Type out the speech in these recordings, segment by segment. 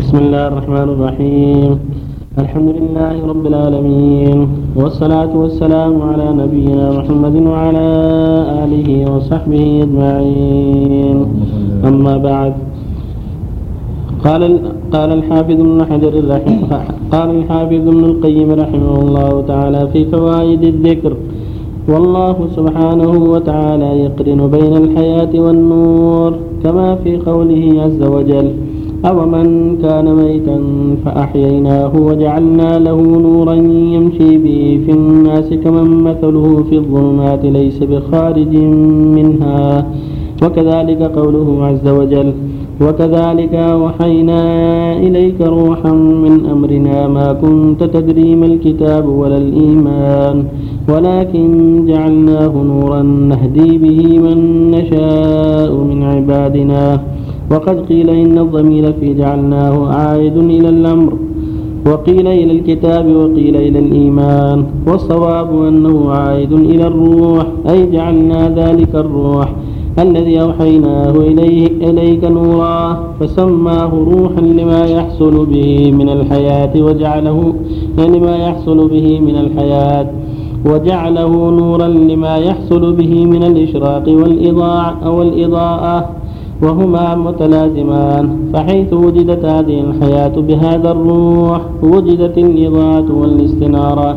بسم الله الرحمن الرحيم. الحمد لله رب العالمين والصلاة والسلام على نبينا محمد وعلى آله وصحبه أجمعين. أما بعد قال قال الحافظ ابن حجر رحمه قال الحافظ ابن القيم رحمه الله تعالى في فوائد الذكر والله سبحانه وتعالى يقرن بين الحياة والنور كما في قوله عز وجل أو من كان ميتا فأحييناه وجعلنا له نورا يمشي به في الناس كمن مثله في الظلمات ليس بخارج منها وكذلك قوله عز وجل وكذلك أوحينا إليك روحا من أمرنا ما كنت تدري ما الكتاب ولا الإيمان ولكن جعلناه نورا نهدي به من نشاء من عبادنا وقد قيل إن الضمير في جعلناه عائد إلى الأمر. وقيل إلى الكتاب وقيل إلى الإيمان. والصواب أنه عائد إلى الروح أي جعلنا ذلك الروح الذي أوحيناه إليه إليك نورا فسماه روحا لما يحصل به من الحياة وجعله لما يحصل به من الحياة وجعله نورا لما يحصل به من الإشراق والإضاءة والإضاءة. وهما متلازمان فحيث وجدت هذه الحياة بهذا الروح وجدت الإضاءة والاستنارة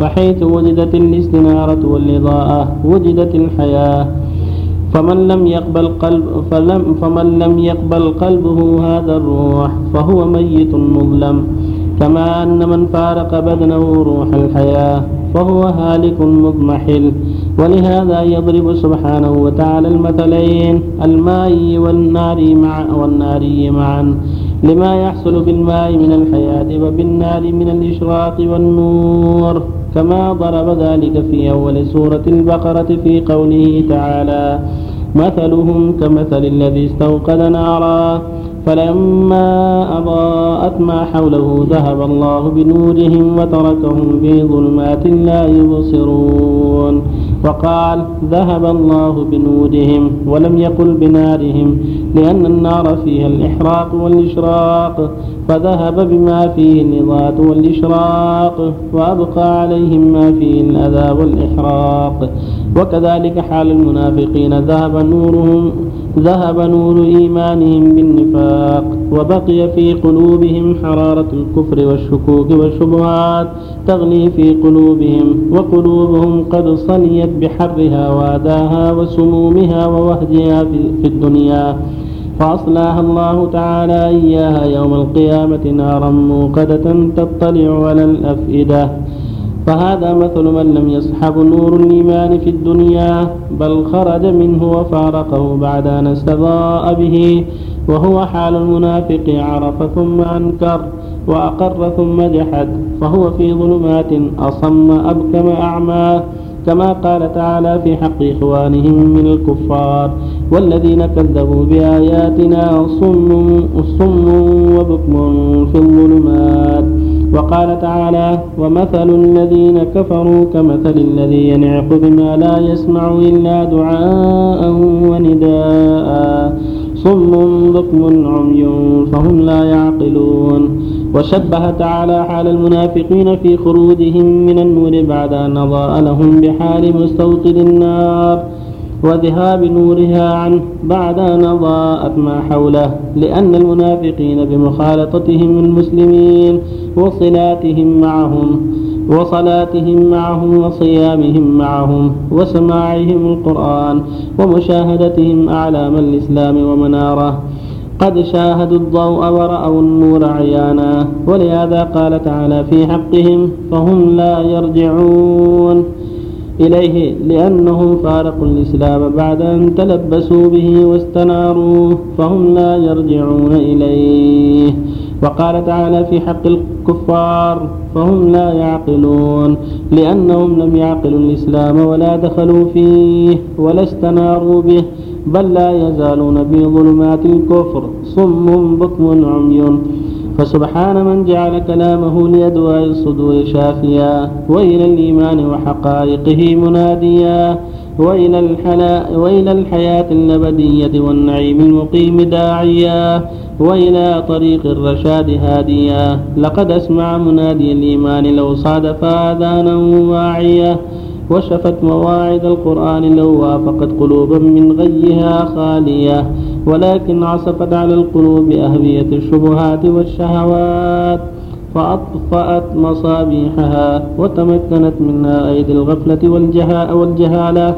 وحيث وجدت الاستنارة والإضاءة وجدت الحياة. فمن لم يقبل قلب فلم فمن لم يقبل قلبه هذا الروح فهو ميت مظلم. كما أن من فارق بدنه روح الحياة فهو هالك مضمحل. ولهذا يضرب سبحانه وتعالى المثلين الماء والنار مع والناري معا لما يحصل بالماء من الحياة وبالنار من الإشراق والنور كما ضرب ذلك في أول سورة البقرة في قوله تعالى مثلهم كمثل الذي استوقد نارا فلما أضاءت ما حوله ذهب الله بنورهم وتركهم في ظلمات لا يبصرون. وقال ذهب الله بنورهم ولم يقل بنارهم لأن النار فيها الإحراق والإشراق. فذهب بما فيه النضات والإشراق وأبقى عليهم ما فيه الأذى والإحراق. وكذلك حال المنافقين ذهب نورهم ذهب نور إيمانهم بالنفاق وبقي في قلوبهم حرارة الكفر والشكوك والشبهات تغلي في قلوبهم وقلوبهم قد صليت بحرها وأذاها وسمومها ووهجها في الدنيا. فأصلاها الله تعالى إياها يوم القيامة نارا موقدة تطلع على الأفئدة. فهذا مثل من لم يصحب نور الإيمان في الدنيا بل خرج منه وفارقه بعد أن استضاء به وهو حال المنافق عرف ثم أنكر وأقر ثم جحد فهو في ظلمات أصم أبكم أعمى. كما قال تعالى في حق إخوانهم من الكفار والذين كذبوا بآياتنا صم صم وبكم في الظلمات. وقال تعالى ومثل الذين كفروا كمثل الذي ينعق بما لا يسمع إلا دعاء ونداء. صم بكم عمي فهم لا يعقلون. وشبه تعالى حال المنافقين في خروجهم من النور بعد أن أضاء لهم بحال مستوطن النار وذهاب نورها عنه بعد أن أضاءت ما حوله لأن المنافقين بمخالطتهم المسلمين وصلاتهم معهم وصلاتهم معهم وصيامهم معهم وسماعهم القرآن ومشاهدتهم أعلام الإسلام ومنارة. قد شاهدوا الضوء ورأوا النور عيانا ولهذا قال تعالى في حقهم فهم لا يرجعون إليه لأنهم فارقوا الإسلام بعد أن تلبسوا به واستناروه فهم لا يرجعون إليه. وقال تعالى في حق الكفار فهم لا يعقلون لأنهم لم يعقلوا الإسلام ولا دخلوا فيه ولا استناروا به. بل لا يزالون في ظلمات الكفر صم بكم عمي. فسبحان من جعل كلامه لأدواء الصدور شافيا. وإلى الإيمان وحقائقه مناديا. وإلى, وإلى الحياة الأبدية والنعيم المقيم داعيا. وإلى طريق الرشاد هاديا. لقد أسمع منادي الإيمان لو صادف آذانا واعيا. وشفت مواعظ القرآن لو وافقت قلوبا من غيها خالية ولكن عصفت على القلوب أهبية الشبهات والشهوات فأطفأت مصابيحها وتمكنت منها أيدي الغفلة والجهالة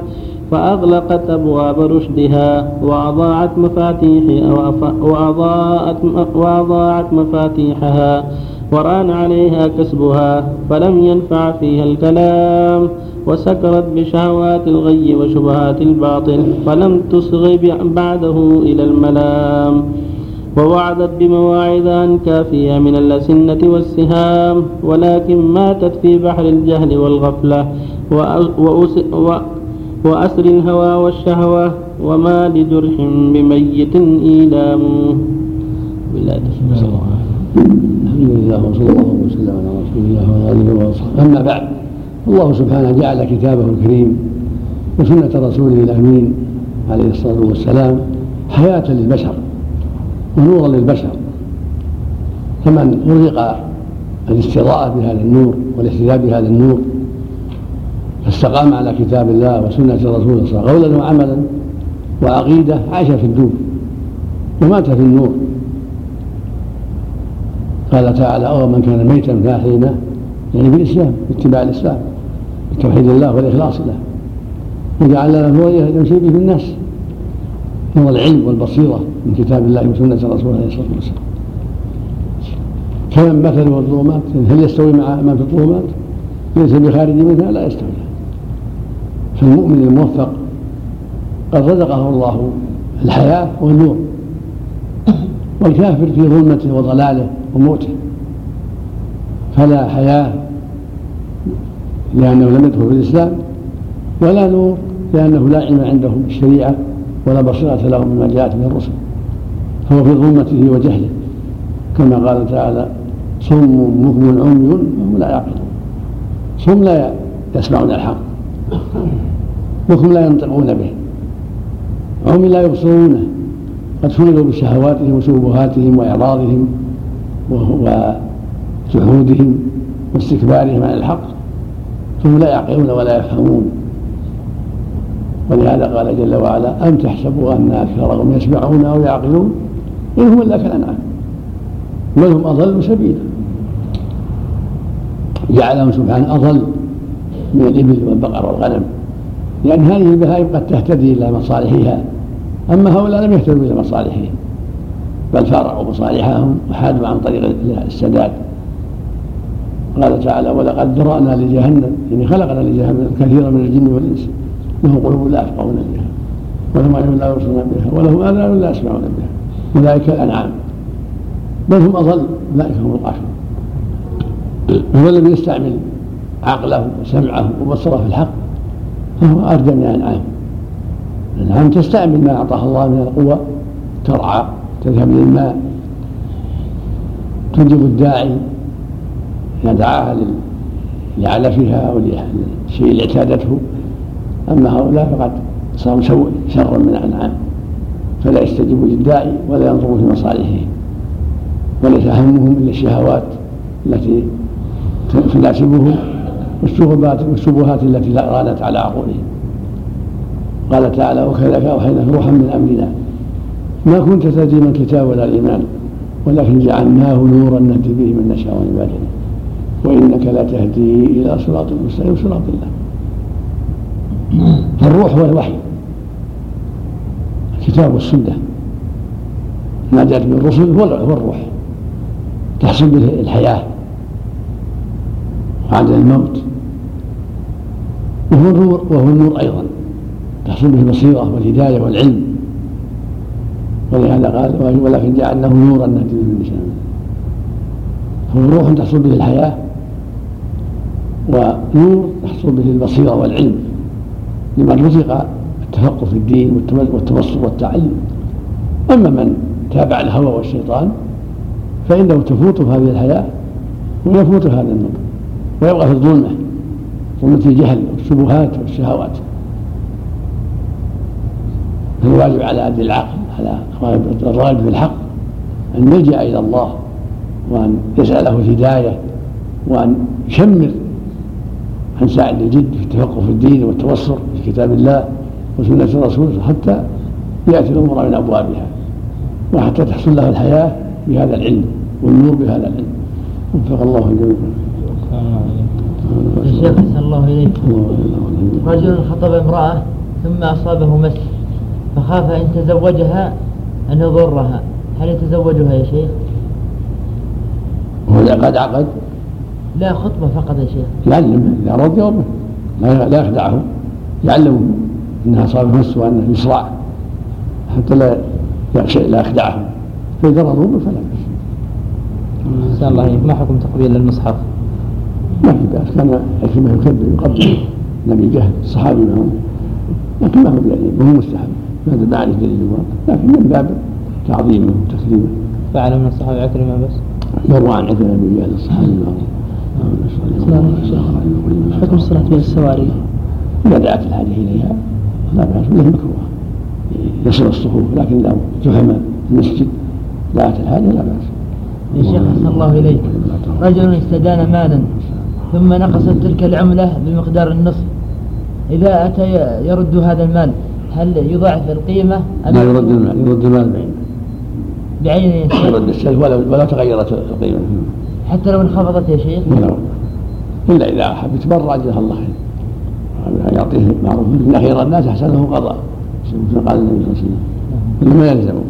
فأغلقت أبواب رشدها وأضاعت مفاتيحها وأضاءت وأضاعت مفاتيحها. وران عليها كسبها فلم ينفع فيها الكلام وسكرت بشهوات الغي وشبهات الباطل فلم تصغ بعده إلى الملام ووعدت بمواعظ كافية من الأسنة والسهام ولكن ماتت في بحر الجهل والغفلة وأسر الهوى والشهوة وما لجرح بميت إيلام. بالله الحمد لله وصلى الله وسلم على رسول الله وعلى اله وصحبه أما بعد الله سبحانه جعل كتابه الكريم وسنة رسوله الأمين عليه الصلاة والسلام حياة للبشر ونورا للبشر. فمن رزق الاستضاءة بهذا النور والاهتداء بهذا النور فاستقام على كتاب الله وسنة رسوله صلى الله عليه وسلم قولا وعملا وعقيدة عاش في الدور ومات في النور. قال تعالى أو من كان ميتا فأحييناه يعني بالإسلام باتباع الإسلام بتوحيد الله والإخلاص له. وجعل له نورا يمشي به الناس. نور العلم والبصيرة من كتاب الله وسنة رسوله عليه الصلاة والسلام كمن مثل الظلمات هل يستوي مع من في الظلمات؟ ليس بخارج منها لا يستوي. فالمؤمن الموفق قد رزقه الله الحياة والنور. والكافر في ظلمته وضلاله وموته. فلا حياة لأنه لم يدخل في الإسلام ولا نور لأنه لا علم عنده بالشريعة ولا بصيرة له مما جاءت من الرسل. فهو في ظلمته وجهله. كما قال تعالى صم مكم عمي وهم لا يعقلون صم لا يسمعون الحق. مكم لا ينطقون به. عمي لا يبصرونه. قد شغلوا بشهواتهم وشبهاتهم وإعراضهم وجحودهم واستكبارهم عن الحق فهم لا يعقلون ولا يفهمون. ولهذا قال جل وعلا أم تحسبوا أن أكثرهم يسمعون أو يعقلون؟ إن هم إلا كالأنعام بل هم أضل سبيلا. جعلهم سبحانه أضل من الإبل والبقر والغنم لأن هذه البهائم قد تهتدي إلى مصالحها. أما هؤلاء لم يهتدوا إلى مصالحهم بل فارقوا مصالحهم وحادوا عن طريق السداد. قال تعالى ولقد ذرأنا لجهنم يعني خلقنا لجهنم كثيرا من الجن والإنس له قلوب لا يفقهون بها ولهم أعين لا يبصرون بها ولهم آذان لا يسمعون بها أولئك الأنعام بل هم أضل أولئك هم الغافلون. هو الذي يستعمل عقله وسمعه وبصره في الحق فهو أرجى من الأنعام. الانعام تستعمل ما اعطاها الله من القوة ترعى تذهب للماء تجيب الداعي اذا دعاها لعلفها أو للشيء اللي اعتادته أما هؤلاء فقد صاروا شرا من الأنعام. فلا يستجيبوا للداعي ولا ينظروا في مصالحهم وليس همهم إلا الشهوات التي تناسبهم والشبهات والشبهات التي رانت على عقولهم. قال تعالى وكذلك أوحينا روحا من أمرنا. ما كنت تدري من الكتاب ولا الإيمان ولكن جعلناه نورا نهدي به من نشاء من عبادنا وإنك لتهدي إلى صراط مستقيم صراط الله. فالروح هو الوحي. الكتاب والسنة. ما جاءت من الرسل هو الروح تحصل به الحياة. بعد الموت. وهو النور وهو النور أيضا. تحصل به البصيرة والهداية والعلم. ولهذا قال ولكن جعلناه نورا نهدي من نشاء هو روح تحصل به الحياة ونور تحصل به البصيرة والعلم. لمن رزق التفقه في الدين والتبصر والتعلم. أما من تابع الهوى والشيطان فإنه تفوته هذه الحياة ويفوت هذا النور ويبقى في الظلمة ظلمة الجهل والشبهات والشهوات. فالواجب على أهل العقل على الراغب في الحق أن يلجأ إلى الله وأن يسأله الهداية وأن يشمر عن ساعد الجد في التفقه في الدين والتبصر في كتاب الله وسنة الرسول حتى يأتي الأمور من أبوابها وحتى تحصل له الحياة بهذا العلم والنور بهذا العلم. وفق الله الجميع. الشيخ أحسن الله إليك. رجل خطب امرأة ثم أصابه مس. فخاف إن تزوجها أن يضرها. هل يتزوجها يا شيخ؟ هو قد عقد؟ لا خطبة فقط يا شيخ. يعلم إذا أراد يومه لا لا يخدعه. يعلم أنها أصابه مس وأنه يصرع. حتى لا يخشى لا يخدعه. فإذا رضوا فلا بأس. الله. ما حكم تقبيل المصحف؟ ما في بأس. كان الكلمة يكبر يقبل النبي جهل الصحابي معهم لكن ما هو وهو مستحب. هذا ما عليه دليل لكن من باب تعظيمه وتكريمه فعل من الصحابة عكرمة بس؟ مروى عن عكرمة بن جهل الصحابي. المعروف حكم الصلاة بين السواري. إذا دعت الحاجة إليها لا بأس وله مكروه يصل الصفوف لكن لو زحم المسجد دعت الحاجة لا بأس. يا شيخ أحسن الله إليك. رجل استدان مالا ثم نقصت تلك العملة بمقدار النصف. إذا أتى يرد هذا المال هل يضاعف القيمة أم لا يرد المال يرد المال بعينه بعينه يرد السلف ولو ولو تغيرت القيمة. حتى لو انخفضت يا شيخ؟ ولو إلا إذا أحب يتبرع جزاه الله خير. يعطيه معروف إن خير الناس أحسنه قضاء. قال النبي صلى الله عليه وسلم؟ إنما يلزمه.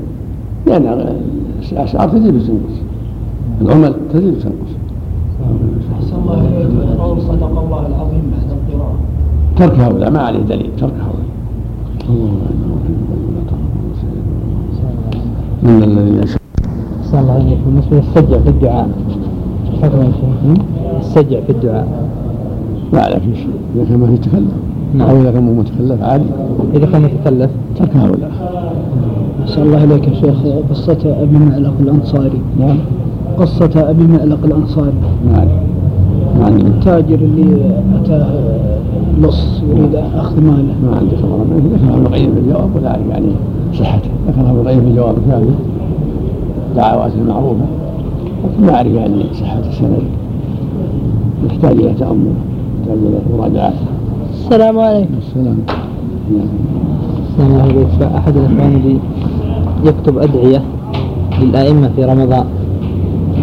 لأن الأسعار تزيد وتنقص العمل تزيد وتنقص أحسن الله إليك. قول صدق الله العظيم بعد القراءة. ترك هؤلاء. ما عليه دليل. ترك هؤلاء. من الذي يشاء أحسن الله إليك بالنسبة للسجع في الدعاء حكم يا شيخ السجع في الدعاء لا في شيء إذا كان ما في تكلف نعم. أو إذا كان متكلف عادي إذا كان متكلف ترك هؤلاء أحسن الله إليك يا شيخ قصة أبي معلق الأنصاري نعم قصة أبي معلق الأنصاري عندي التاجر اللي أتاه لص يريد أخذ ماله. ما عندي خبر. منه ذكرها ابن القيم في الجواب ولا أعرف يعني صحته. ذكرها ابن القيم في الجواب الكامل دعوات المعروفة. لكن ما أعرف يعني صحة السند. يحتاج إلى تأمل. يحتاج إلى مراجعة. السلام عليكم. السلام. الله إليك فأحد الإخوان اللي يكتب أدعية للأئمة في رمضان.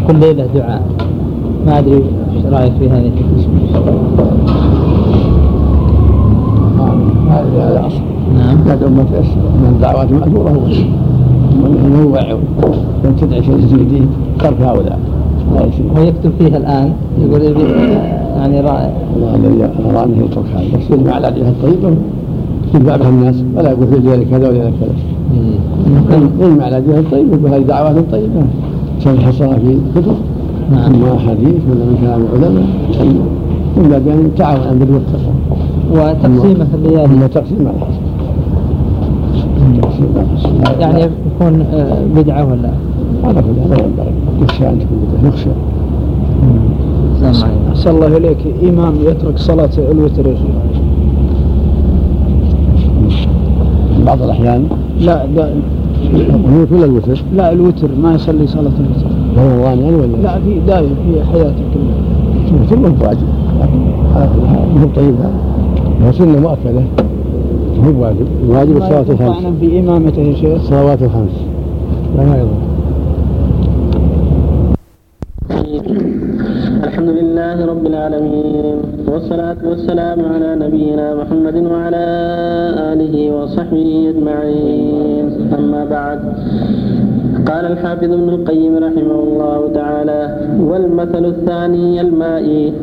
كل ليلة دعاء. ما أدري إيش رأيك في هذه هذا أصل نعم بعد أمة من الدعوات المأثورة هو من هو لو تدعي شيء جديد ترك هؤلاء لا هو يكتب فيها الآن يقول يبي- يعني رائع. الله الذي أرى أنه يترك هذا بس يجمع الأدعية الطيبة ينفع بها الناس ولا يقول في ذلك كذا ولا كذا يجمع الأدعية الطيبة وهذه دعوات طيبة سنحصرها في كتب نعم. إما أحاديث ولا من كلام العلماء. إلا بأن تعاون على البر والتقوى وتقسيمة في الليالي. الحسن يعني يكون آه، بدعة ولا؟ على كل هذا ينبغي يخشى. أن تكون بدعة يخشى أحسن الله إليك. إمام يترك صلاة الوتر في بعض الأحيان. لا دائما وهو كل الوتر؟ لا الوتر ما يصلي صلاة الوتر. رمضان يعني ولا؟ لا في دائما في حياته كلها. الوتر واجب لكن هو طيب هذا هو سنة مؤكدة هو واجب الواجب الصلوات الخمس. طعنا في إمامته يا شيخ. الصلوات الخمس. لا ما يضر. الحمد لله رب العالمين والصلاة والسلام على نبينا محمد وعلى آله وصحبه أجمعين. أما بعد قال الحافظ ابن القيم رحمه الله تعالى والمثل الثاني المائي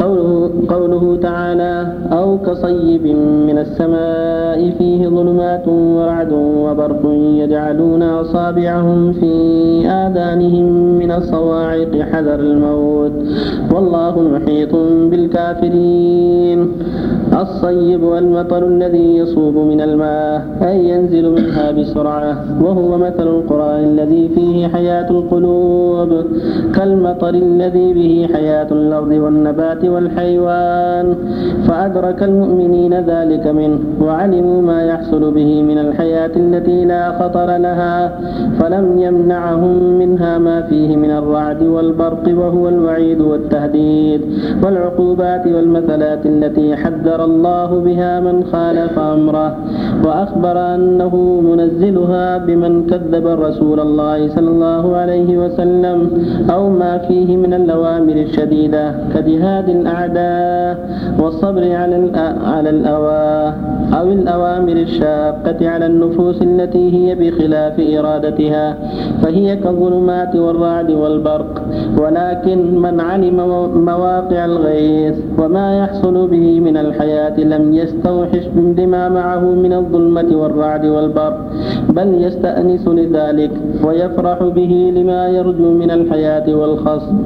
قوله, قوله تعالى أو كصيب من السماء فيه ظلمات ورعد وبرق يجعلون أصابعهم في آذانهم من الصواعق حذر الموت. والله محيط بالكافرين. الصيب والمطر الذي يصوب من الماء أي ينزل منها بسرعة وهو مثل القرآن الذي فيه حياة القلوب كالم المطر الذي به حياة الأرض والنبات والحيوان. فأدرك المؤمنين ذلك منه وعلموا ما يحصل به من الحياة التي لا خطر لها فلم يمنعهم منها ما فيه من الرعد والبرق وهو الوعيد والتهديد والعقوبات والمثلات التي حذر الله بها من خالف أمره. وأخبر أنه منزلها بمن كذب رسول الله صلى الله عليه وسلم أو ما فيه من الأوامر الشديدة كجهاد الأعداء والصبر على على الأواه أو الأوامر الشاقة على النفوس التي هي بخلاف إرادتها فهي كالظلمات والرعد والبرق. ولكن من علم مواقع الغيث وما يحصل به من الحياة لم يستوحش بما معه من الظلمة والرعد والبرق بل يستأنس لذلك ويفرح به لما يرجو من الحياة والخصم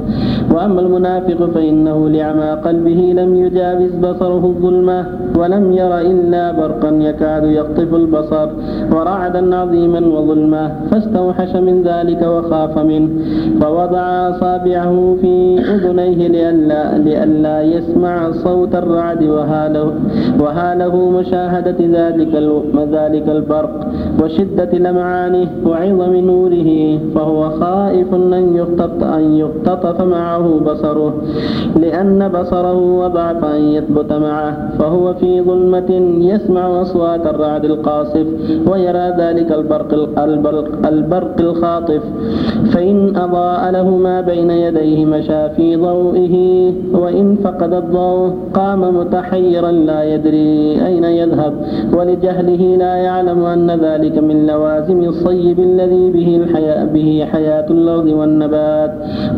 وأما المنافق فإنه لعمى قلبه لم يجاوز بصره الظلمة ولم ير إلا برقا يكاد يقطف البصر ورعدا عظيما وظلمة فاستوحش من ذلك وخاف منه فوضع أصابعه في أذنيه لئلا, لئلا يسمع صوت الرعد وهاله, وهاله مشاهدة ذلك ذلك البرق وشدة لمعانه وعظم نوره فهو خائف أن يختطف معه بصره لأن بصره وضعف أن يثبت معه فهو في ظلمة يسمع أصوات الرعد القاصف ويرى ذلك البرق, البرق, البرق الخاطف. فإن أضاء له ما بين يديه مشى في ضوئه وإن فقد الضوء قام متحيرا لا يدري أين يذهب ولجهله لا يعلم أن ذلك من لوازم الصيب الذي به الحياة به حياة الأرض والنبات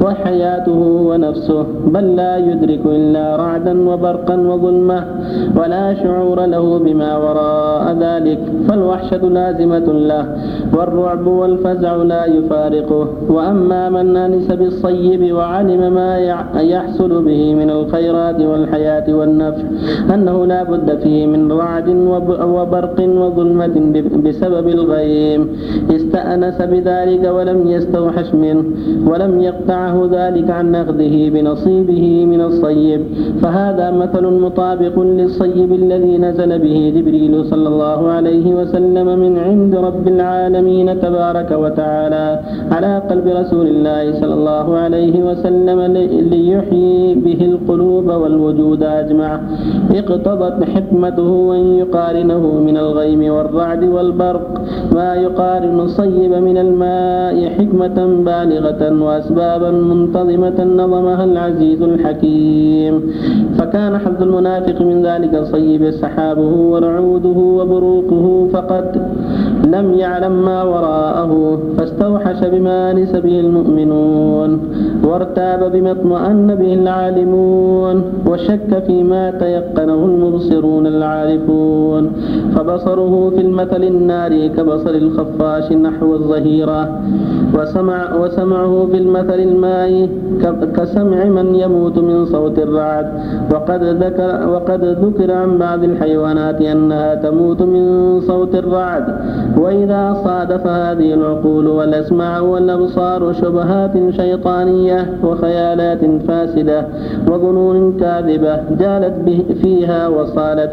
وحياته ونفسه بل لا يدرك إلا رعدا وبرقا وظلمة ولا شعور له بما وراء ذلك فالوحشة لازمة له والرعب والفزع لا يفارقه وأما من أنس بالصيب وعلم ما يحصل به من الخيرات والحياة والنفع أنه لا بد فيه من رعد وبرق وظلمة بسبب الغيم. استأنس بذلك ولم يستوحش منه ولم يقطعه ذلك عن أخذه بنصيبه من الصيب. فهذا مثل مطابق للصيب الذي نزل به جبريل صلى الله عليه وسلم من عند رب العالمين تبارك وتعالى على قلب رسول الله صلى الله عليه وسلم ليحيي به القلوب والوجود أجمع. اقتضت حكمته أن يقارنه من الغيم والرعد والبرق. ما يقارن الصيب من الماء حكمة بالغة وأسبابا منتظمة نظمها العزيز الحكيم. فكان حظ المنافق من ذلك الصيب سحابه ورعوده وبروقه فقد لم يعلم ما وراءه فاستوحش بما أنس به المؤمنون وارتاب بما اطمأن به العالمون. وشك فيما تيقنه المبصرون العارفون. فبصره في المثل النار كبصر الخفاش نحو الظهيرة. وسمع وسمعه في المثل الماء كسمع من يموت من صوت الرعد. وقد ذكر وقد ذكر عن بعض الحيوانات أنها تموت من صوت الرعد. وإذا صادف هذه العقول والأسماع والأبصار شبهات شيطانية وخيالات فاسدة. وظنون كاذبة جالت به فيها وصالت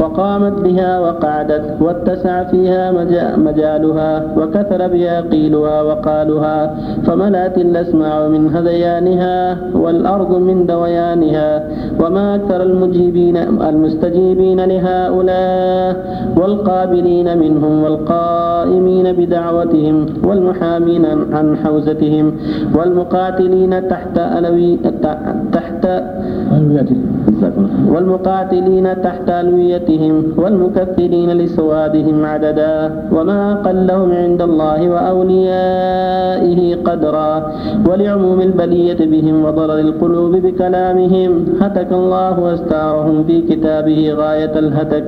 وقامت بها وقعدت واتسع فيها مجالها وكثر بها قيلها وقالها فملأت الأسماع من هذيانها والأرض من دويانها وما أكثر المجيبين المستجيبين لهؤلاء والقابلين منهم والقائمين بدعوتهم والمحامين عن حوزتهم والمقاتلين تحت ألوي تحت that والمقاتلين تحت ألويتهم والمكثرين لسوادهم عددا وما أقلهم عند الله وأوليائه قدرا ولعموم البلية بهم وضرر القلوب بكلامهم هتك الله أستارهم في كتابه غاية الهتك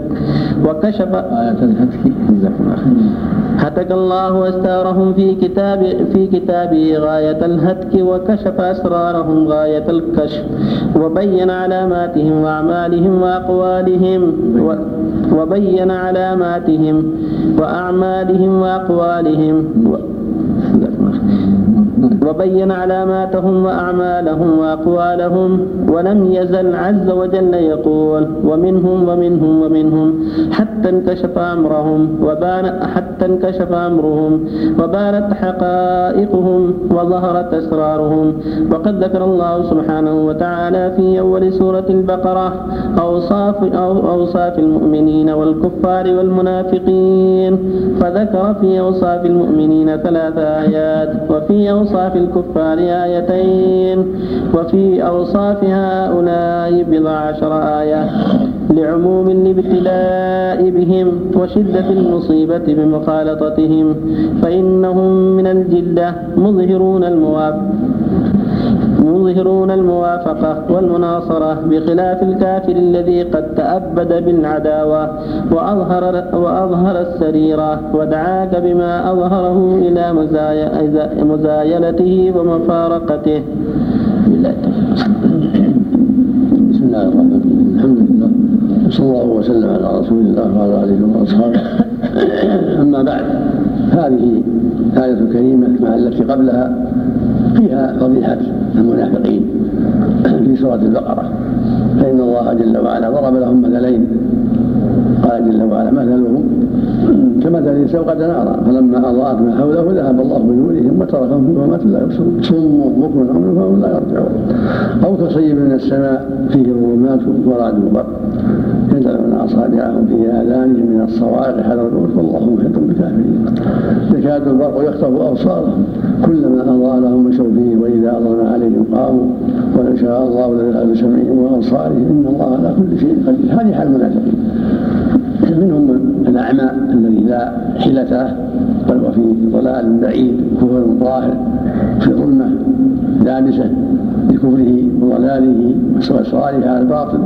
وكشف غاية الهتك هتك الله أستارهم في كتاب في كتابه غاية الهتك وكشف أسرارهم غاية الكشف وبين علاماتهم وأعمالهم وأقوالهم وبين علاماتهم وأعمالهم وأقوالهم وبين علاماتهم وأعمالهم وأقوالهم ولم يزل عز وجل يقول ومنهم ومنهم ومنهم حتى انكشف أمرهم وبان حتى انكشف أمرهم وبانت حقائقهم وظهرت أسرارهم وقد ذكر الله سبحانه وتعالى في أول سورة البقرة أوصاف أو أوصاف المؤمنين والكفار والمنافقين فذكر في أوصاف المؤمنين ثلاث آيات وفي أوصاف الكفار آيتين وفي أوصاف هؤلاء بضع عشر آية لعموم الابتلاء بهم وشدة المصيبة بمخالطتهم فإنهم من الجلة مظهرون الموافق يظهرون الموافقة والمناصرة بخلاف الكافر الذي قد تأبد بالعداوة وأظهر, وأظهر السريرة ودعاك بما أظهره إلى مزايلته ومفارقته. بسم الله الرحمن الرحيم. الحمد لله وصلى الله وسلم على رسول الله وعلى آله وأصحابه. أما بعد هذه الآية الكريمة مع التي قبلها فيها فضيحة المنافقين في سورة البقرة. فإن الله جل وعلا ضرب لهم مثلين قال جل وعلا مثلهم كمثل سوقة نارا فلما أضاءت ما حوله ذهب الله بنورهم وتركهم في ظلمات لا يبصرون. صم بكم عمي فهم لا يرجعون. أو كصيب من السماء فيه ظلمات ورعد وبرق يجعلون أصابعهم في آذانهم من الصواعق حذر الموت والله محيط بالكافرين يكاد البرق يخطف أبصارهم. كلما أضاء لهم مشوا فيه وإذا أظلم عليهم قاموا. ولو شاء الله لذهب بسمعهم وأبصارهم إن الله على كل شيء قدير. هذه حال المنافقين. منهم الأعمى الذي لا حيلة بل وفي ضلال بعيد كفر ظاهر في ظلمة دامسة بكفره وضلاله وإصراره على الباطل.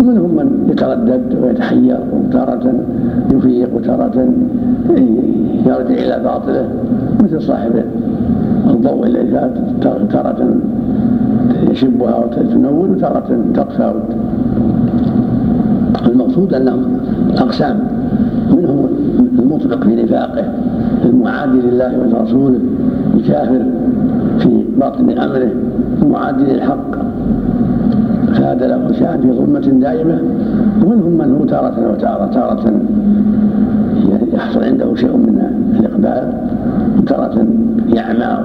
ومنهم من يتردد ويتحير وتارة يفيق وتارة يرجع إلى باطله مثل صاحب الضوء الذي تارة يشبها وتنور وتارة تطفى المقصود أنهم أقسام منهم المطلق في نفاقه المعادي لله ولرسوله الكافر في باطن أمره المعادي للحق. فهذا له شأن في ظلمة دائمة ومنهم من هو تارة وتارة تارة يحصل عنده شيء من الإقبال تارة يعمى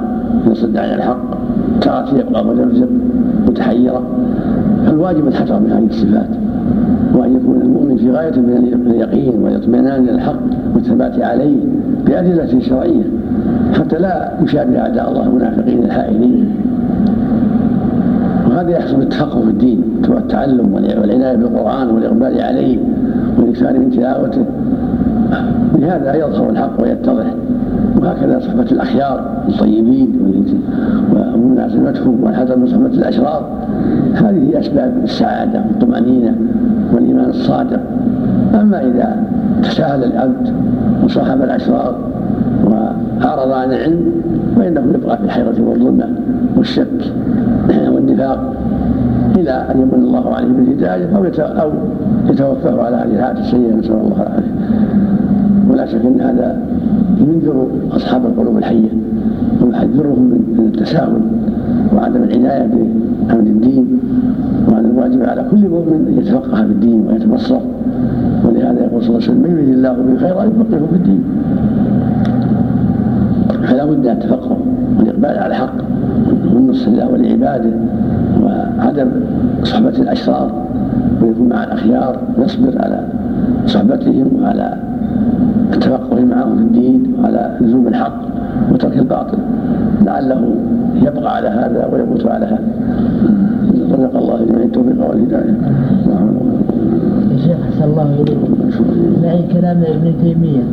يصد عن الحق تارة يبقى مذبذب متحيرة فالواجب الحذر من هذه الصفات. وأن يكون المؤمن في غاية من اليقين والاطمئنان إلى الحق والثبات عليه بأدلة شرعية حتى لا يشابه أعداء الله المنافقين الحائلين وهذا يحصل بالتفقه في الدين والتعلم والعناية بالقرآن والإقبال عليه والإكثار من تلاوته. بهذا يظهر الحق ويتضح. وهكذا صحبة الأخيار الطيبين ومناسبتهم والحذر من صحبة الأشرار. هذه أسباب السعادة والطمأنينة. والإيمان الصادق. أما إذا تساهل العبد وصاحب الأشرار وأعرض عن العلم فإنه يبقى في الحيرة والظلمة والشك والنفاق إلى أن يمن الله عليه بالهداية أو أو يتوفاه على هذه الحالة السيئة. نسأل الله العافية. ولا شك أن هذا ينذر أصحاب القلوب الحية ويحذرهم من التساهل وعدم العناية بأمر الدين وأن الواجب على كل مؤمن أن يتفقه في الدين ويتبصر ولهذا يقول صلى الله عليه وسلم من يريد الله به خيرا يفقهه في الدين. فلا بد ان التفقه والإقبال على الحق والنصح لله ولعباده وعدم صحبة الأشرار ويكون مع الأخيار يصبر على صحبتهم وعلى التفقه معهم في الدين وعلى لزوم الحق وترك الباطل. لعله يبقى على هذا ويموت على هذا. رزق الله جميع التوفيق والهداية. يا شيخ أحسن الله إليك. معي كلام ابن تيمية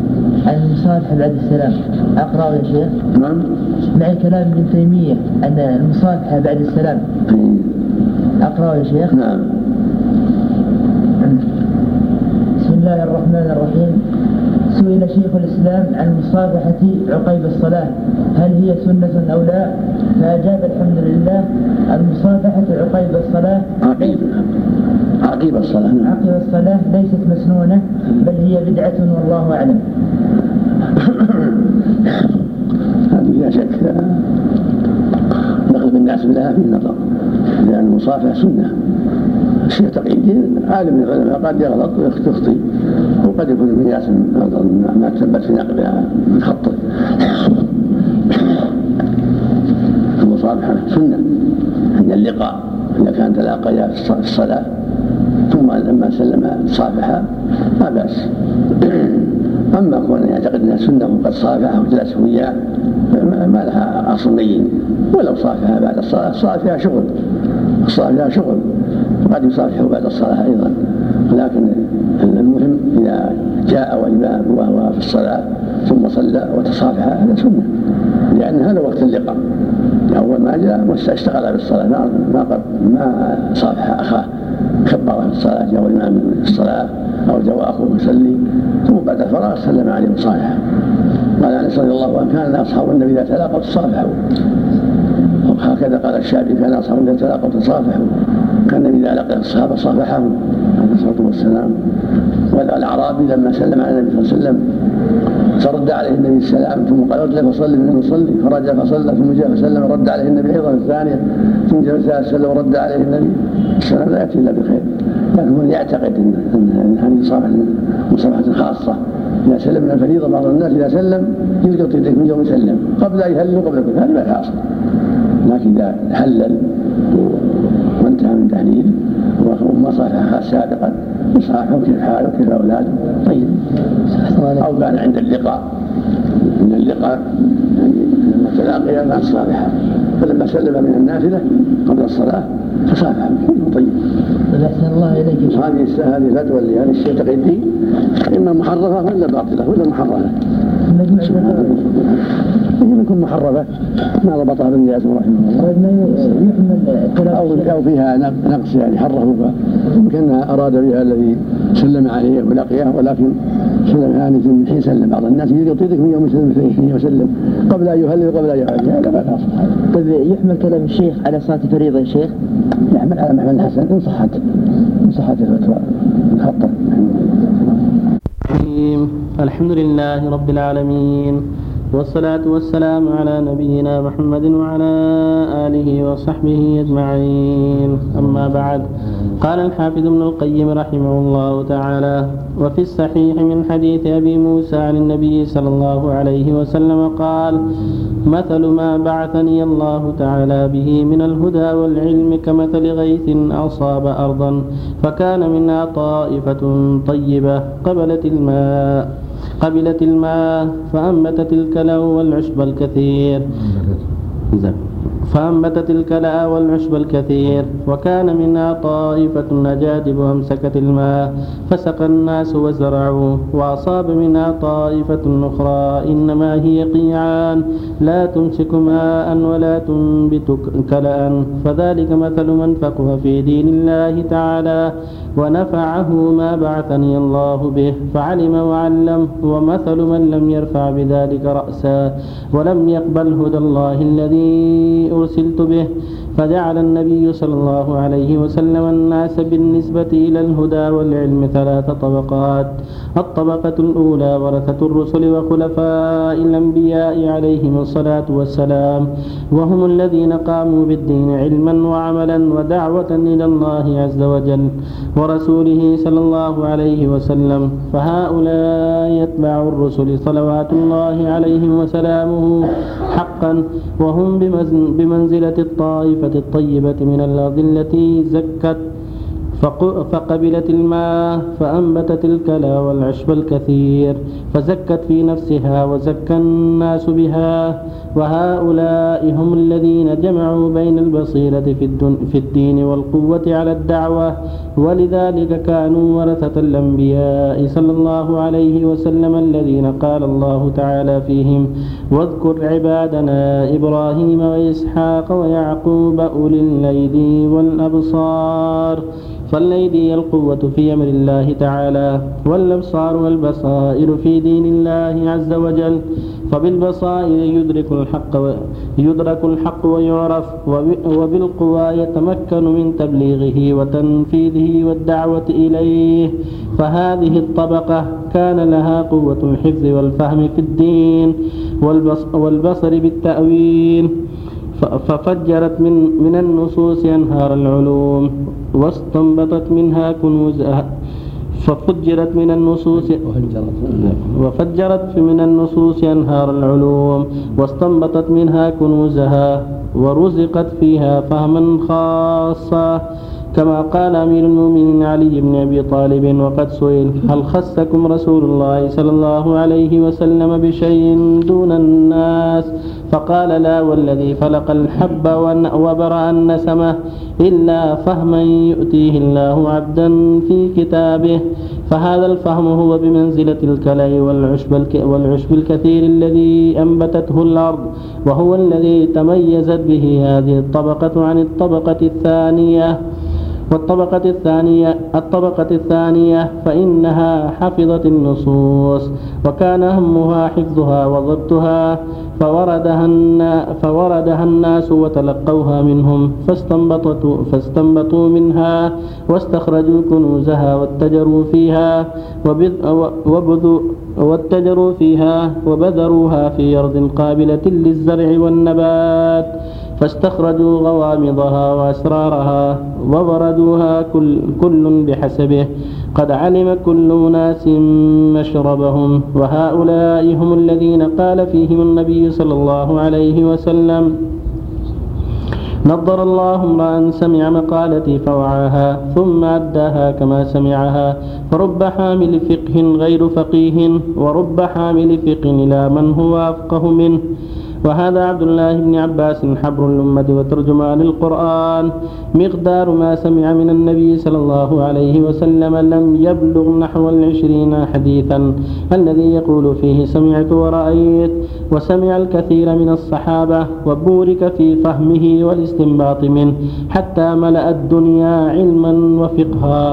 عن المصالحه بعد السلام. أقرأه يا شيخ. نعم. معي كلام ابن تيمية عن المصالحه بعد السلام. أقرأه يا شيخ. نعم. بسم الله الرحمن الرحيم. سئل شيخ الإسلام عن المصافحة عقيب الصلاة. هل هي سنة أو لا؟ فأجاب الحمد لله المصافحة عقيب الصلاة عقيب عقيب الصلاة نعم. عقب الصلاة ليست مسنونة بل هي بدعة والله أعلم. هذه لا شك الناس لها في نظر لأن المصافحة سنة. الشيخ تقي الدين عالم من العلماء قد يغلط ويخطئ وقد يكون المياس ما تثبت في نقلها من خطه المصافحة سنة عند اللقاء إذا كان تلاقيا في الصلاة ثم لما سلم صافحا ما بأس أما كون يعتقد أنها سنة وقد صافحه وجلس وياه ما لها أصل بين ولو صافحها بعد الصلاة الصلاة فيها شغل. الصلاة فيها شغل. وقد يصافحه بعد الصلاة أيضا. لكن المهم إذا جاء وإمام وهو في الصلاة ثم صلى وتصافح هذا سنة. لأن هذا وقت اللقاء. أول ما جاء اشتغل بالصلاة. ما ما ما صافح أخاه. كبر في الصلاة جاء الإمام في الصلاة أو جاء أخوه يصلي. ثم بعد الفراغ سلم عليه صالحا قال أنس رضي الله عنه كان أصحاب النبي إذا تلاقوا تصافحوا. وهكذا قال الشافعي كان اصحاب النبي اذا تلاقوا تصافحوا كان النبي إذا لقي الصحابة صافحهم عليه الصلاة والسلام. والأعرابي لما سلم على النبي صلى الله عليه وسلم فرد عليه النبي السلام ثم قال ارجع فصلي من يصلي. فرجع فصلى ثم جاء فسلم رد عليه النبي أيضا الثانية. ثم جاء فسلم ورد عليه النبي. السلام لا يأتي إلا بخير. لكن من يعتقد ان هذه مصافحه مصافحه خاصة. إذا سلم من الفريضة بعض الناس إذا سلم يلقط يديك من يوم يسلم قبل أن يهلل وقبل كل هذا ما أصل. لكن إذا حلل وانتهى من تهليله وما صافح سابقا يصافحه كيف حاله كيف اولاده طيب. أو كان عند اللقاء. عند اللقاء لما تلاقيا مع الصالحه فلما سلم من النافلة قبل الصلاة فصافحه طيب. أحسن الله إليك هذه هذه فتوى اللي هذا الشيء تقي الدين إما محرفة ولا باطلة ولا محرفة. هي منكم محرفة ما ضبطها ابن جاسم رحمه الله. أو أو فيها نقص يعني حرفوا يمكن أراد بها الذي سلم عليه ولقيه ولكن سلم يعني من حين سلم بعض الناس. يطيق من يوم يسلم من يوم يسلم. قبل أن يهلل قبل أن يهلل هذا ما طيب يحمل كلام الشيخ على صلاة الفريضة يا شيخ؟ يحمل على محمد الحسن. إن صحت. إن صحت الفتوى. الخطة الحمد لله رب العالمين. والصلاة والسلام على نبينا محمد وعلى آله وصحبه أجمعين. أما بعد قال الحافظ ابن القيم رحمه الله تعالى وفي الصحيح من حديث أبي موسى عن النبي صلى الله عليه وسلم قال مثل ما بعثني الله تعالى به من الهدى والعلم كمثل غيث أصاب أرضا فكان منها طائفة طيبة قبلت الماء قبلت الماء فأنبتت الكلى والعشب الكثير. فأنبتت الكلاء والعشب الكثير وكان منها طائفة نجادب أمسكت الماء فسقى الناس وزرعوا وأصاب منها طائفة أخرى إنما هي قيعان. لا تمسك ماء ولا تنبت كلاء فذلك مثل من فقه في دين الله تعالى. ونفعه ما بعثني الله به فعلم وعلم ومثل من لم يرفع بذلك رأسا ولم يقبل هدى الله الذي أرسلت به. فجعل النبي صلى الله عليه وسلم الناس بالنسبة إلى الهدى والعلم ثلاث طبقات. الطبقة الأولى ورثة الرسل وخلفاء الأنبياء عليهم الصلاة والسلام. وهم الذين قاموا بالدين علما وعملا ودعوة إلى الله عز وجل ورسوله صلى الله عليه وسلم. فهؤلاء يتبع الرسل صلوات الله عليهم وسلامه حقا. وهم بمنزلة الطائفة الطيبة من الأرض التي زكت فقبلت الماء فأنبتت الكلى والعشب الكثير فزكت في نفسها وزكى الناس بها. وهؤلاء هم الذين جمعوا بين البصيرة في الدين والقوة على الدعوة ولذلك كانوا ورثة الأنبياء صلى الله عليه وسلم الذين قال الله تعالى فيهم واذكر عبادنا إبراهيم وإسحاق ويعقوب أولي الأيدي والأبصار فالأيدي القوة في أمر الله تعالى والأبصار والبصائر في دين الله عز وجل فبالبصائر يدرك الحق يدرك الحق ويعرف وبالقوى يتمكن من تبليغه وتنفيذه والدعوة إليه. فهذه الطبقة كان لها قوة الحفظ والفهم في الدين والبصر بالتأويل. ففجرت من من النصوص أنهار العلوم واستنبطت منها كنوزها ففجرت من النصوص وفجرت. من النصوص أنهار العلوم واستنبطت منها كنوزها ورزقت فيها فهما خاصا. كما قال أمير المؤمنين علي بن أبي طالب وقد سئل هل خصكم رسول الله صلى الله عليه وسلم بشيء دون الناس؟ فقال لا والذي فلق الحب وبرأ النسمة إلا فهما يؤتيه الله عبدا في كتابه. فهذا الفهم هو بمنزلة الكلى والعشب, والعشب الكثير الذي أنبتته الأرض وهو الذي تميزت به هذه الطبقة عن الطبقة الثانية. والطبقة الثانية الطبقة الثانية فإنها حفظت النصوص وكان همها حفظها وضبطها فوردها فوردها الناس وتلقوها منهم فاستنبطوا فاستنبطوا منها واستخرجوا كنوزها واتجروا فيها وبذ وبذوا واتجروا فيها وبذروها في أرض قابلة للزرع والنبات. فاستخرجوا غوامضها وأسرارها وبردوها كل, كل بحسبه. قد علم كل أناس مشربهم وهؤلاء هم الذين قال فيهم النبي صلى الله عليه وسلم نضر الله امرأ سمع مقالتي فوعاها ثم أداها كما سمعها فرب حامل فقه غير فقيه ورب حامل فقه إلى من هو أفقه منه. وهذا عبد الله بن عباس حبر الأمة وترجمان القرآن مقدار ما سمع من النبي صلى الله عليه وسلم لم يبلغ نحو العشرين حديثا. الذي يقول فيه سمعت ورأيت. وسمع الكثير من الصحابة وبورك في فهمه والاستنباط منه. حتى ملأ الدنيا علما وفقها.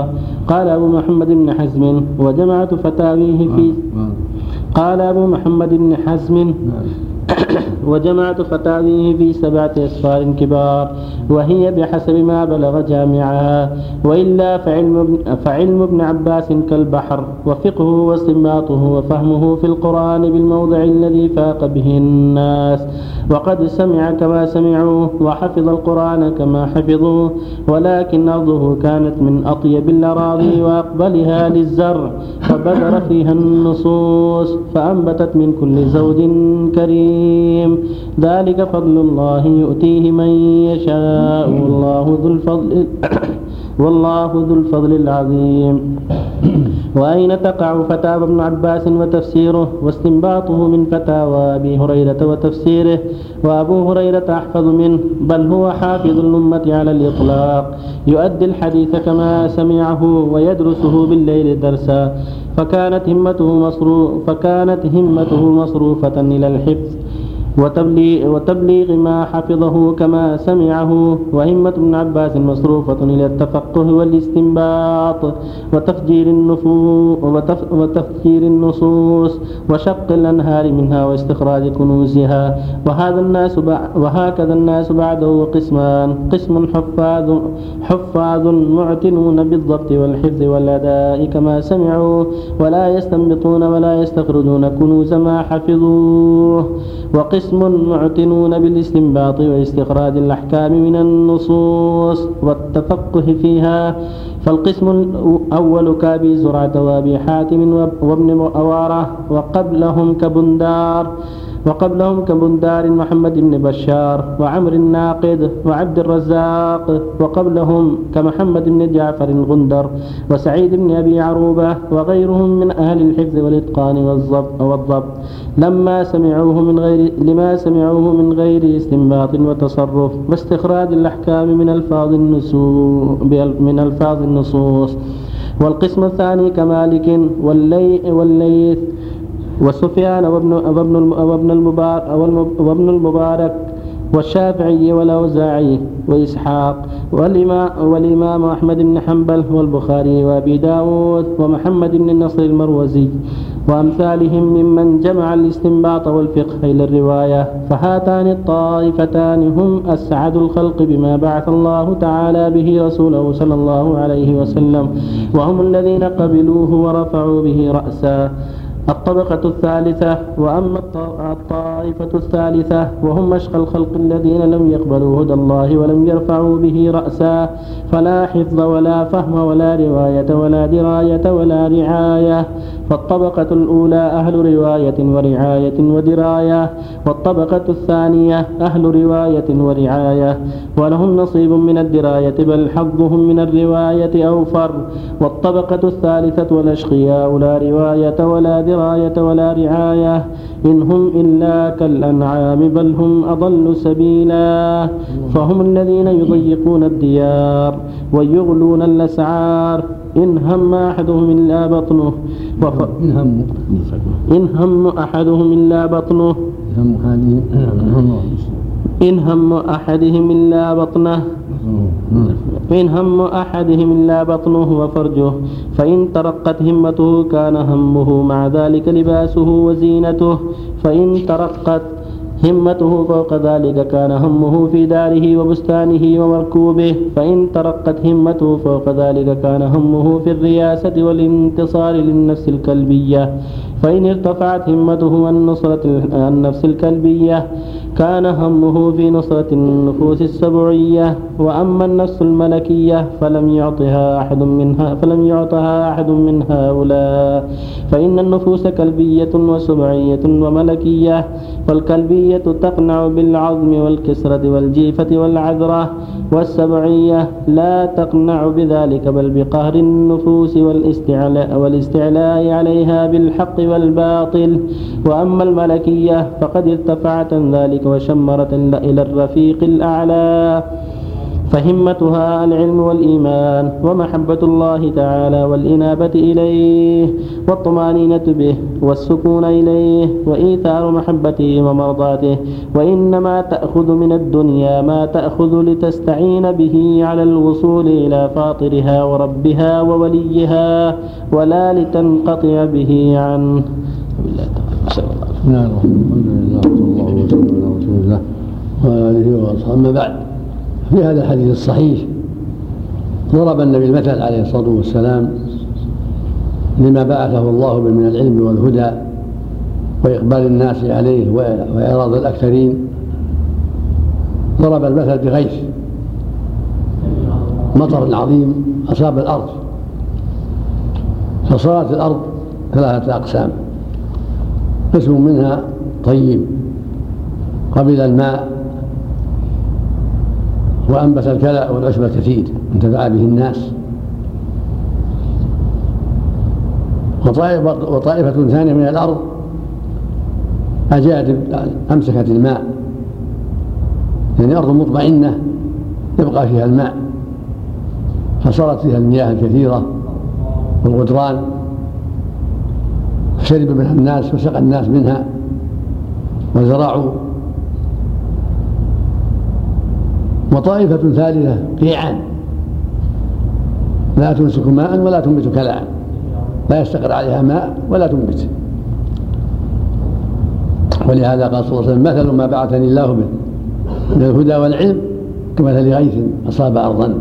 قال أبو محمد بن حزم وجمعت فتاويه في قال أبو محمد بن حزم وجمعت فتاويه في سبعة أسفار كبار وهي بحسب ما بلغ جامعها. وإلا فعلم ابن, فعلم ابن عباس كالبحر وفقهه واستنباطه وفهمه في القرآن بالموضع الذي فاق به الناس. وقد سمع كما سمعوا وحفظ القرآن كما حفظوه ولكن أرضه كانت من أطيب الأراضي وأقبلها للزرع فبذر فيها النصوص فأنبتت من كل زوج كريم. ذلك فضل الله يؤتيه من يشاء والله ذو الفضل. والله ذو الفضل العظيم. وأين تقع فتاوى ابن عباس وتفسيره؟ واستنباطه من فتاوى أبي هريرة وتفسيره. وأبو هريرة أحفظ منه بل هو حافظ الأمة على الإطلاق. يؤدي الحديث كما سمعه ويدرسه بالليل درسا. فكانت همته فكانت همته مصروفة إلى الحفظ. وتبليغ, ما حفظه كما سمعه وهمة ابن عباس مصروفة إلى التفقه والاستنباط وتفجير وتفجير النصوص وشق الأنهار منها واستخراج كنوزها وهذا الناس وهكذا الناس بعده قسمان قسم حفاظ حفاظ معتنون بالضبط والحفظ والأداء كما سمعوا ولا يستنبطون ولا يستخرجون كنوز ما حفظوه وقسم معتنون بالاستنباط واستخراج الأحكام من النصوص والتفقه فيها فالقسم الأول كأبي زرعة وأبي حاتم وابن أوارة وقبلهم كبندار. وقبلهم كبندار محمد بن بشار وعمر الناقد وعبد الرزاق وقبلهم كمحمد بن جعفر الغندر وسعيد بن أبي عروبة وغيرهم من أهل الحفظ والإتقان والضبط, والضبط لما سمعوه من غير لما سمعوه من غير استنباط وتصرف واستخراج الأحكام من ألفاظ من ألفاظ النصوص. والقسم الثاني كمالك واللي والليث وسفيان وابن وابن وابن المبارك وابن المبارك والشافعي والأوزاعي وإسحاق والإمام, والإمام أحمد بن حنبل والبخاري وأبي داود ومحمد بن النصر المروزي وأمثالهم ممن جمع الاستنباط والفقه إلى الرواية فهاتان الطائفتان هم أسعد الخلق بما بعث الله تعالى به رسوله صلى الله عليه وسلم وهم الذين قبلوه ورفعوا به رأسا. الطبقة الثالثة وأما الطائفة الثالثة وهم أشقى الخلق الذين لم يقبلوا هدى الله ولم يرفعوا به رأسا فلا حفظ ولا فهم ولا رواية ولا دراية ولا رعاية. فالطبقة الأولى أهل رواية ورعاية ودراية والطبقة الثانية أهل رواية ورعاية. ولهم نصيب من الدراية بل حظهم من الرواية أوفر. والطبقة الثالثة والأشقياء لا رواية ولا دراية ولا رعاية. إن هم إلا كالأنعام بل هم أضل سبيلا. فهم الذين يضيقون الديار ويغلون الأسعار. إن هم أحدهم إلا بطنه. وف... إن هم. إن هم أحدهم إلا بطنه. إن هم أحدهم إلا بطنه. إن هم أحدهم إلا بطنه وفرجه فإن ترقت همته كان همه مع ذلك لباسه وزينته فإن ترقت همته فوق ذلك كان همه في داره وبستانه ومركوبه فإن ترقت همته فوق ذلك كان همه في الرياسة والانتصار للنفس الكلبية. فإن ارتفعت همته عن نصرة النفس الكلبية كان همه في نصرة النفوس السبعية. وأما النفس الملكية فلم يعطها أحد منها فلم يعطها أحد من هؤلاء فإن النفوس كلبية وسبعية وملكية فالكلبية تقنع بالعظم والكسرة والجيفة والعذرة. والسبعية لا تقنع بذلك بل بقهر النفوس والاستعلاء, والاستعلاء عليها بالحق والباطل. وأما الملكية فقد ارتفعت عن ذلك وشمرت إلى الرفيق الأعلى. فهمتها العلم والإيمان ومحبة الله تعالى والإنابة إليه والطمأنينة به والسكون إليه وإيثار محبته ومرضاته وإنما تأخذ من الدنيا ما تأخذ لتستعين به على الوصول إلى فاطرها وربها ووليها ولا لتنقطع به عنه بسم الله الرحمن الرحيم الحمد لله الله وسلم على رسول الله وعلى آله وأصحابه. أما بعد. في هذا الحديث الصحيح ضرب النبي المثل عليه الصلاة والسلام لما بعثه الله به من العلم والهدى وإقبال الناس عليه وإعراض الأكثرين. ضرب المثل بغيث مطر عظيم أصاب الأرض فصارت الأرض ثلاثة أقسام قسم منها طيب قبل الماء وأنبت الكلأ والعشب الكثير انتفع به الناس. وطائفة, ثانية من الأرض أجادب أمسكت الماء. يعني أرض مطمئنة يبقى فيها الماء. فصارت فيها المياه الكثيرة والغدران. فشرب منها الناس وسقى الناس منها وزرعوا وطائفة ثالثة قيعان لا تمسك ماء ولا تنبت كلاء لا يستقر عليها ماء ولا تنبت. ولهذا قال صلى الله عليه وسلم مثل ما بعثني الله به من الهدى والعلم كمثل غيث أصاب أرضا.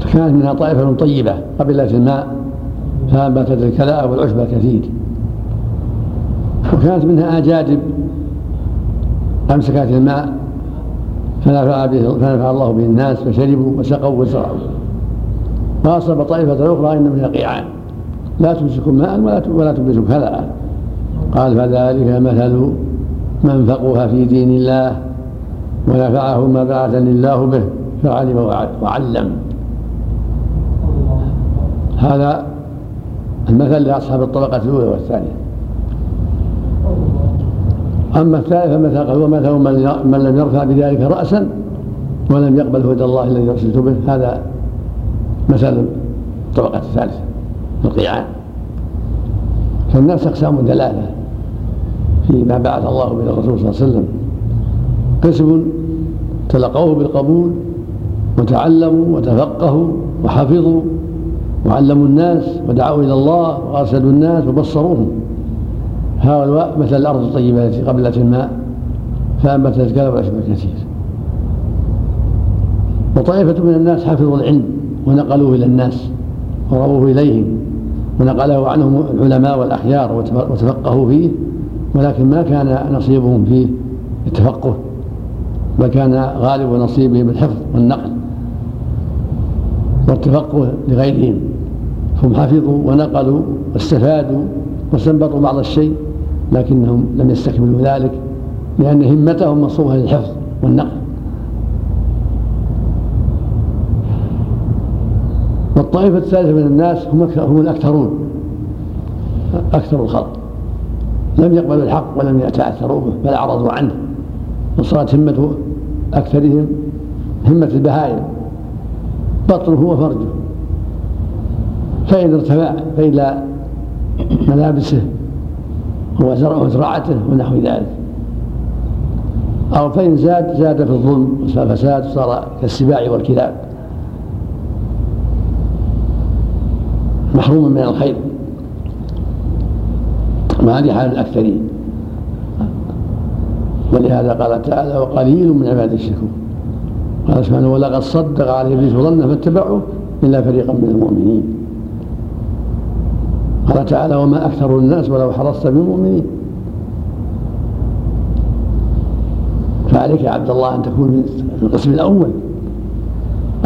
فكانت منها طائفة طيبة قبلت الماء فأنبتت الكلاء والعشب الكثير وكانت منها أجادب أمسكت الماء فنفع به فنفع الله به الناس فشربوا وسقوا وزرعوا وأصاب طائفة أخرى إن منها قيعان لا تمسك ماء ولا ولا تنبت كلاء قال فذلك مثل من فقه في دين الله ونفعه ما بعثني الله به فعلم وعلم. هذا المثل لأصحاب الطبقة الأولى والثانية. أما الثالث فمثل هو مثل من لم يرفع بذلك رأسا ولم يقبل هدى الله الذي أرسلت به هذا مثل الطبقة الثالثة القيعان فالناس أقسام ثلاثة فيما بعث الله به الرسول صلى الله عليه وسلم قسم تلقوه بالقبول وتعلموا وتفقهوا وحفظوا وعلموا الناس ودعوا إلى الله وأرسلوا الناس وبصروهم هؤلاء مثل الأرض الطيبة التي قبلت الماء فأنبتت الكلى والعشب الكثير وطائفة من الناس حفظوا العلم ونقلوه إلى الناس ورووه إليهم ونقله عنهم العلماء والأخيار وتفقهوا فيه ولكن ما كان نصيبهم فيه التفقه بل كان غالب نصيبهم الحفظ والنقل والتفقه لغيرهم. هم حفظوا ونقلوا واستفادوا واستنبطوا بعض الشيء لكنهم لم يستكملوا ذلك لأن همتهم مصروفة للحفظ والنقل. والطائفة الثالثة من الناس هم هم الأكثرون أكثر الخلق. لم يقبلوا الحق ولم يتأثروا به بل أعرضوا عنه. وصارت همة أكثرهم همة البهائم بطنه وفرجه. فإن ارتفع فإلى ملابسه وزرعته ونحو ذلك. أو فإن زاد زاد في الظلم والفساد صار كالسباع والكلاب. محروما من الخير. وهذه حال الأكثرين. ولهذا قال تعالى وقليل من عباد الشكور. قال سبحانه ولقد صدق عليه ابليس ظنه فاتبعوه إلا فريقا من المؤمنين. قال تعالى وما أكثر الناس ولو حرصت بمؤمنين. فعليك يا عبد الله أن تكون من القسم الأول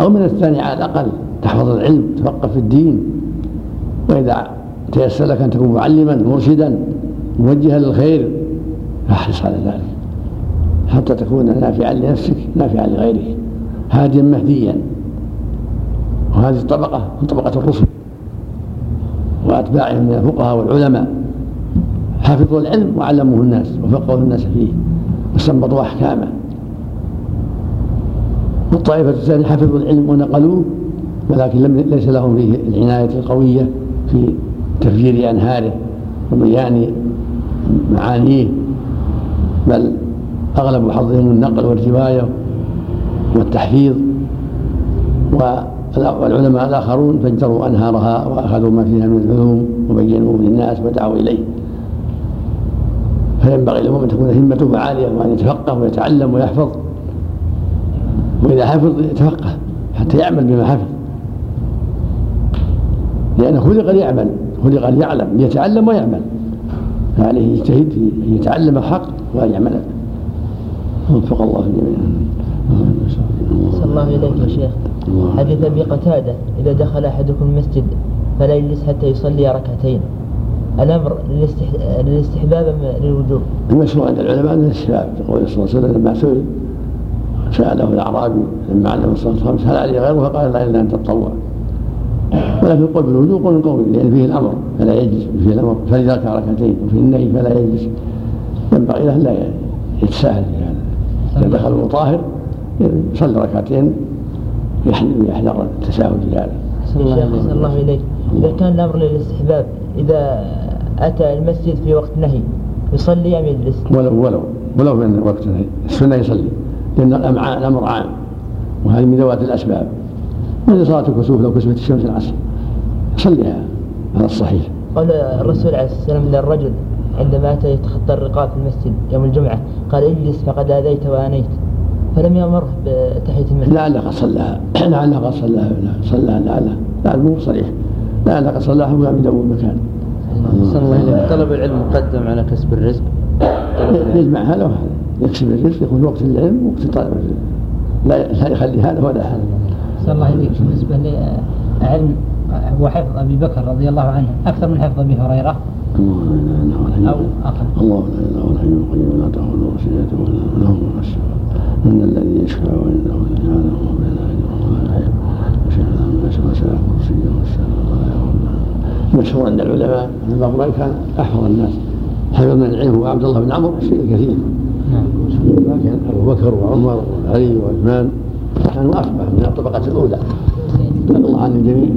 أو من الثاني على الأقل. تحفظ العلم تفقه في الدين. وإذا تيسر لك أن تكون معلما مرشدا موجها للخير فاحرص على ذلك. حتى تكون نافعا لنفسك نافعا لغيرك. هاديا مهديا. وهذه الطبقة من طبقة الرسل. وأتباعهم من الفقهاء والعلماء. حفظوا العلم وعلموه الناس وفقهوا الناس فيه واستنبطوا أحكامه. والطائفة الثانية حفظوا العلم ونقلوه ولكن لم ليس لهم فيه العناية القوية في تفجير أنهاره وبيان معانيه بل أغلب حظهم النقل والرواية والتحفيظ. والعلماء الآخرون فجروا أنهارها وأخذوا ما فيها من العلوم وبينوه للناس ودعوا إليه. فينبغي لهم أن تكون همته عالية وأن يتفقه ويتعلم ويحفظ. وإذا حفظ يتفقه حتى يعمل بما حفظ. لأنه خلق ليعمل خلق ليعلم ليتعلم ويعمل. فعليه يجتهد في أن يتعلم الحق وأن يعمل وفق الله صلى الله إليك يا شيخ. حديث أبي قتادة إذا دخل أحدكم المسجد فلا يجلس حتى يصلي ركعتين. الأمر للاستحباب أم للوجوب؟ المشروع عند العلماء الاستحباب يقول صلى الله عليه وسلم لما سئل سأله الأعرابي لما علم الصلاة الخمس هل علي غيره؟ فقال لا إلا أن تتطوع ولكن القول بالوجوب قول قوي لأن فيه الأمر فلا يجلس فيه الأمر فلذلك ركعتين وفي النهي فلا يجلس. ينبغي له لا يتساهل في هذا. إذا دخل طاهر يصلي ركعتين يحذر التساهل في. أحسن الله إليك إذا كان الأمر للاستحباب إذا أتى المسجد في وقت نهي يصلي أم يجلس؟ ولو ولو ولو من وقت نهي السنة يصلي لأن الأمر عام وهذه من ذوات الأسباب مثل صلاة الكسوف لو كسبت الشمس العصر يصليها على الصحيح. قال الرسول عليه الصلاة والسلام للرجل عندما أتى يتخطى الرقاب في المسجد يوم الجمعة قال اجلس فقد آذيت وآنيت فلم يأمره بتحية المسجد. لعله قد صلاها. لعله قد صلاها صلاها لعله لعله مو صريح. لعله قد صلاها ولم يدور مكان. صلى الله عليه طلب العلم مقدم على كسب الرزق. يجمع هذا وهذا. يكسب الرزق يكون وقت العلم وقت طلب الرزق لا لا يخلي هذا ولا هذا. صلى الله عليك. بالنسبة لعلم وحفظ أبي بكر رضي الله عنه أكثر من حفظ أبي هريرة؟ الله لا إله إلا إلا الحي القيوم. لا تاخذه سنه ولا له ما الشفاء إن الذي يشفع عنده لا يعلم بين ايديهم ولا يعلم يشهد له ما شاء وسع كرسيه والسماء ولا يؤمن مشهور عند العلماء ان بعض كان أحفظ الناس حفظ من العلم هو عبد الله بن عمرو شيء كثير. لكن أبو بكر وعمر وعلي وعثمان كانوا افقه من الطبقة الأولى. رضي الله عن الجميع